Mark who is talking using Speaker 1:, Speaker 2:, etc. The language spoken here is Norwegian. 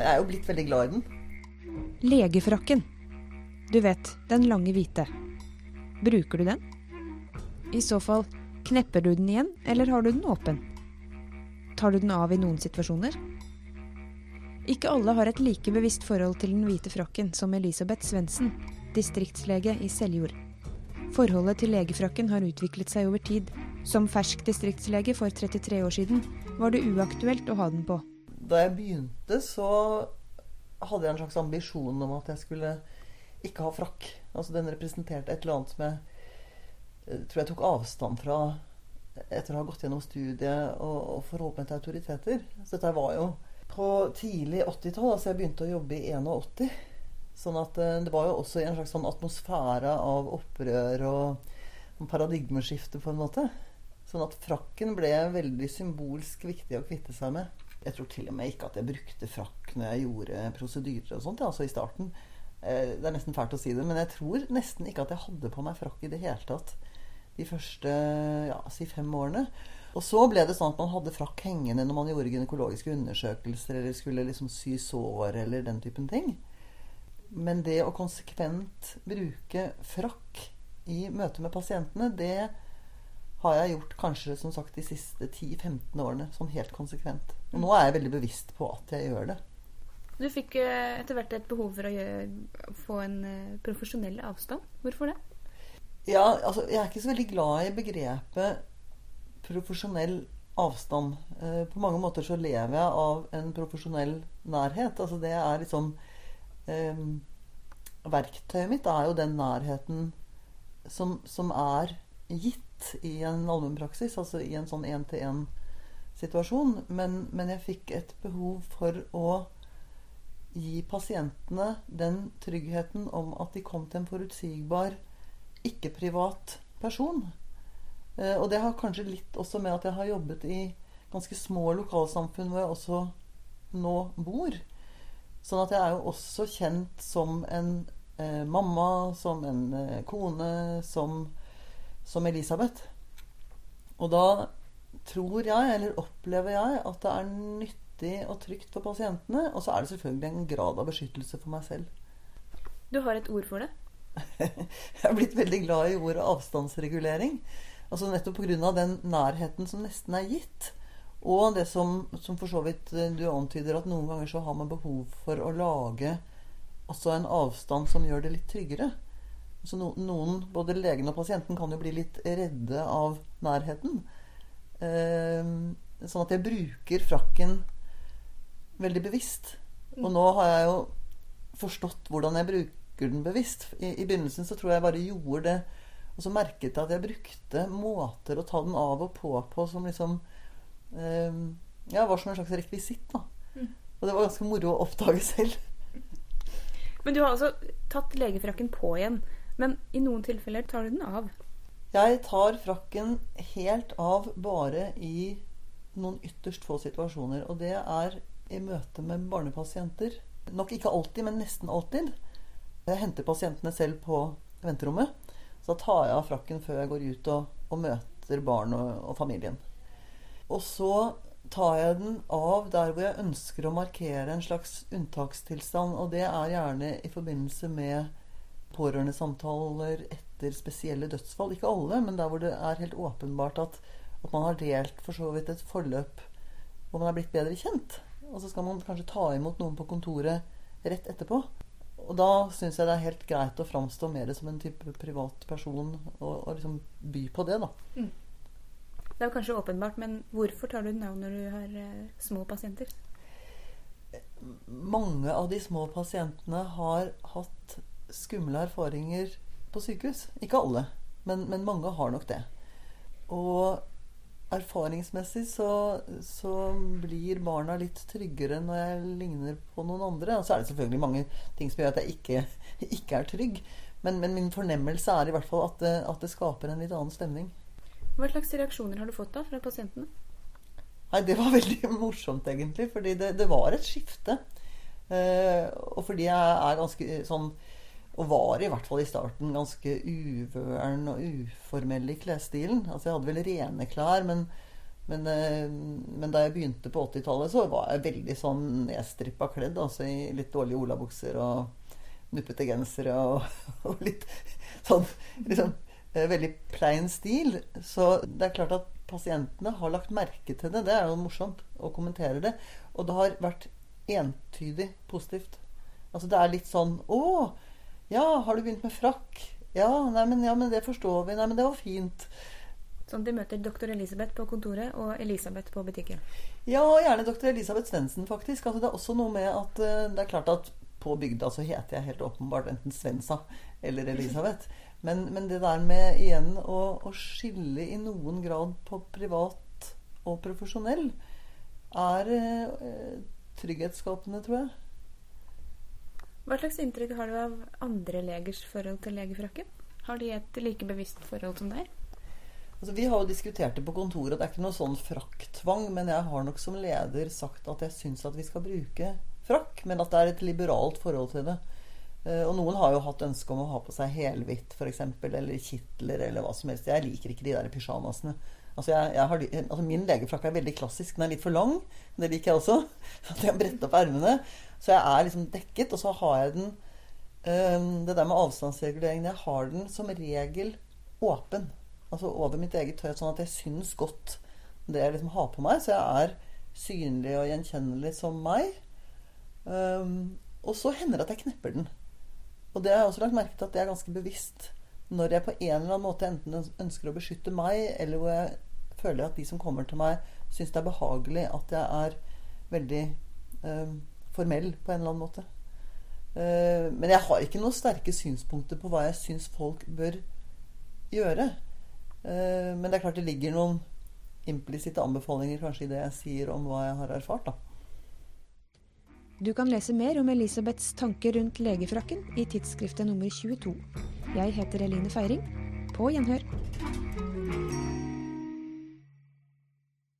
Speaker 1: Jeg er jo blitt veldig glad i den.
Speaker 2: Legefrakken. Du vet, den lange hvite. Bruker du den? I så fall, knepper du den igjen, eller har du den åpen? Tar du den av i noen situasjoner? Ikke alle har et like bevisst forhold til den hvite frakken som Elisabeth Svendsen, distriktslege i Seljord. Forholdet til legefrakken har utviklet seg over tid. Som fersk distriktslege for 33 år siden var det uaktuelt å ha den på.
Speaker 1: Da jeg begynte, så hadde jeg en slags ambisjon om at jeg skulle ikke ha frakk. Altså Den representerte et eller annet som jeg eh, tror jeg tok avstand fra etter å ha gått gjennom studiet og, og forholdt meg til autoriteter. Så dette var jo på tidlig 80-tall. Altså jeg begynte å jobbe i 81. Sånn at eh, det var jo også en slags sånn atmosfære av opprør og paradigmeskifte, på en måte. Sånn at frakken ble veldig symbolsk viktig å kvitte seg med. Jeg tror til og med ikke at jeg brukte frakk når jeg gjorde prosedyrer og sånt, altså i starten. Eh, det er nesten fælt å si det, men jeg tror nesten ikke at jeg hadde på meg frakk i det hele tatt de første ja, si fem årene. Og så ble det sånn at man hadde frakk hengende når man gjorde gynekologiske undersøkelser eller skulle liksom sy sår eller den typen ting. Men det å konsekvent bruke frakk i møte med pasientene, det har jeg gjort kanskje som sagt de siste 10-15 årene. Sånn helt konsekvent. Og nå er jeg veldig bevisst på at jeg gjør det.
Speaker 3: Du fikk eh, etter hvert et behov for å gjøre, få en eh, profesjonell avstand. Hvorfor det?
Speaker 1: Ja, altså jeg er ikke så veldig glad i begrepet profesjonell avstand. Eh, på mange måter så lever jeg av en profesjonell nærhet. Altså det er liksom eh, Verktøyet mitt er jo den nærheten som, som er gitt i en allmennpraksis, altså i en sånn én-til-én-situasjon. Men, men jeg fikk et behov for å gi pasientene den tryggheten om at de kom til en forutsigbar, ikke-privat person. Eh, og det har kanskje litt også med at jeg har jobbet i ganske små lokalsamfunn hvor jeg også nå bor. Sånn at jeg er jo også kjent som en eh, mamma, som en eh, kone, som, som, Elisabeth. Og da tror jeg, eller opplever jeg, at det er nyttig og trygt for pasientene. Og så er det selvfølgelig en grad av beskyttelse for meg selv.
Speaker 3: Du har et ord for det?
Speaker 1: jeg er blitt veldig glad i ordet avstandsregulering. Altså Nettopp pga. den nærheten som nesten er gitt. Og det som, som, for så vidt eh, du antyder, at noen ganger så har man behov for å lage også en avstand som gjør det litt tryggere. Så noen, både legen og pasienten, kan jo bli litt redde av nærheten. Eh, sånn at jeg bruker frakken veldig bevisst. Og nå har jeg jo forstått hvordan jeg bruker den bevisst. I, i begynnelsen så tror jeg bare gjorde det. Og så merket jeg at jeg brukte måter å ta den av og på på som liksom Ehm, ja, var som en slags rekvisitt. da. Mm. Og det var ganske moro å oppdage selv.
Speaker 3: Men du har altså tatt legefrakken på igjen. Men i noen tilfeller tar du den av?
Speaker 1: Jeg tar frakken helt av bare i noen ytterst få situasjoner. Og det er i møte med barnepasienter. Nok ikke alltid, men nesten alltid. Jeg henter pasientene selv på venterommet. Så da tar jeg av frakken før jeg går ut og, og møter barn og, og familien. Og så tar jeg den av der hvor jeg ønsker å markere en slags unntakstilstand. Og det er gjerne i forbindelse med pårørendesamtaler etter spesielle dødsfall. Ikke alle, men der hvor det er helt åpenbart at, at man har delt for så vidt et forløp hvor man er blitt bedre kjent. Og så skal man kanskje ta imot noen på kontoret rett etterpå. Og da syns jeg det er helt greit å framstå mer som en type privat person og, og liksom by på det, da. Mm.
Speaker 3: Det er kanskje åpenbart, men hvorfor tar du av når du har eh, små pasienter?
Speaker 1: Mange av de små pasientene har hatt skumle erfaringer på sykehus. Ikke alle, men, men mange har nok det. Og erfaringsmessig så, så, blir barna litt tryggere når jeg ligner på noen andre. Og så er det selvfølgelig mange ting som gjør at jeg ikke, ikke er trygg. Men, men, min fornemmelse er i hvert fall at det, at det skaper en litt annen stemning.
Speaker 3: Hva slags reaksjoner har du fått da fra pasientene?
Speaker 1: Nei, Det var veldig morsomt, egentlig. Fordi det, det var et skifte. Eh, og fordi jeg er ganske sånn Og var i hvert fall i starten ganske uvøren og uformell i klesstilen. Altså Jeg hadde vel rene klær, men, Men, eh, men da jeg begynte på 80-tallet, så var jeg veldig sånn nedstrippa kledd. Altså i litt dårlige olabukser og nuppete gensere og, og litt sånn liksom eh, veldig plein stil. Så det er klart at pasientene har lagt merke til det. Det er jo morsomt å kommentere det. Og det har vært entydig positivt. Altså det er litt sånn Å, ja, har du begynt med frakk? Ja, nei, men, ja, men det forstår vi. Nei, men det var fint.
Speaker 3: Sånn de møter doktor Elisabeth på kontoret og Elisabeth på butikken.
Speaker 1: Ja, og gjerne doktor Elisabeth Svendsen, faktisk. Altså, det er også noe med at uh, det er klart at på bygda så heter jeg helt åpenbart enten Svensa eller Elisabeth. Men, men det der med igjen å, å, skille i noen grad på privat og profesjonell er uh, trygghetsskapende, tror jeg.
Speaker 3: Hva slags inntrykk har du av andre legers forhold til legefrakken? Har de et like bevisst forhold som deg?
Speaker 1: Altså, vi har jo diskutert det på kontoret. Det er ikke noe sånn frakktvang. Men jeg har nok som leder sagt at jeg syns at vi skal bruke frakk. Men at det er et liberalt forhold til det. Uh, og noen har jo hatt ønske om å ha på seg helhvitt f.eks. Eller kitler eller hva som helst. Jeg liker ikke de der pysjamasene. Altså, jeg, jeg har, altså Min legefrakk er veldig klassisk. Den er litt for lang. Det liker jeg også. At jeg har brett opp ermene. Så jeg er liksom dekket. Og så har jeg den um, Det der med avstandsreguleringen Jeg har den som regel åpen altså over mitt eget tøy, sånn at jeg syns godt det jeg liksom har på meg. Så jeg er synlig og gjenkjennelig som meg. Um, og så hender det at jeg knepper den. Og det har jeg også lagt merke til at det er ganske bevisst. Når jeg på en eller annen måte enten ønsker å beskytte meg, eller hvor jeg føler at de som kommer til meg, syns det er behagelig at jeg er veldig eh, formell på en eller annen måte. Eh, men jeg har ikke noen sterke synspunkter på hva jeg syns folk bør gjøre. Eh, men det er klart det ligger noen implisitte anbefalinger kanskje i det jeg sier om hva jeg har erfart. da.
Speaker 2: Du kan lese mer om Elisabeths tanker rundt legefrakken i tidsskriftet nummer 22. Jeg heter Eline Feiring. På gjenhør.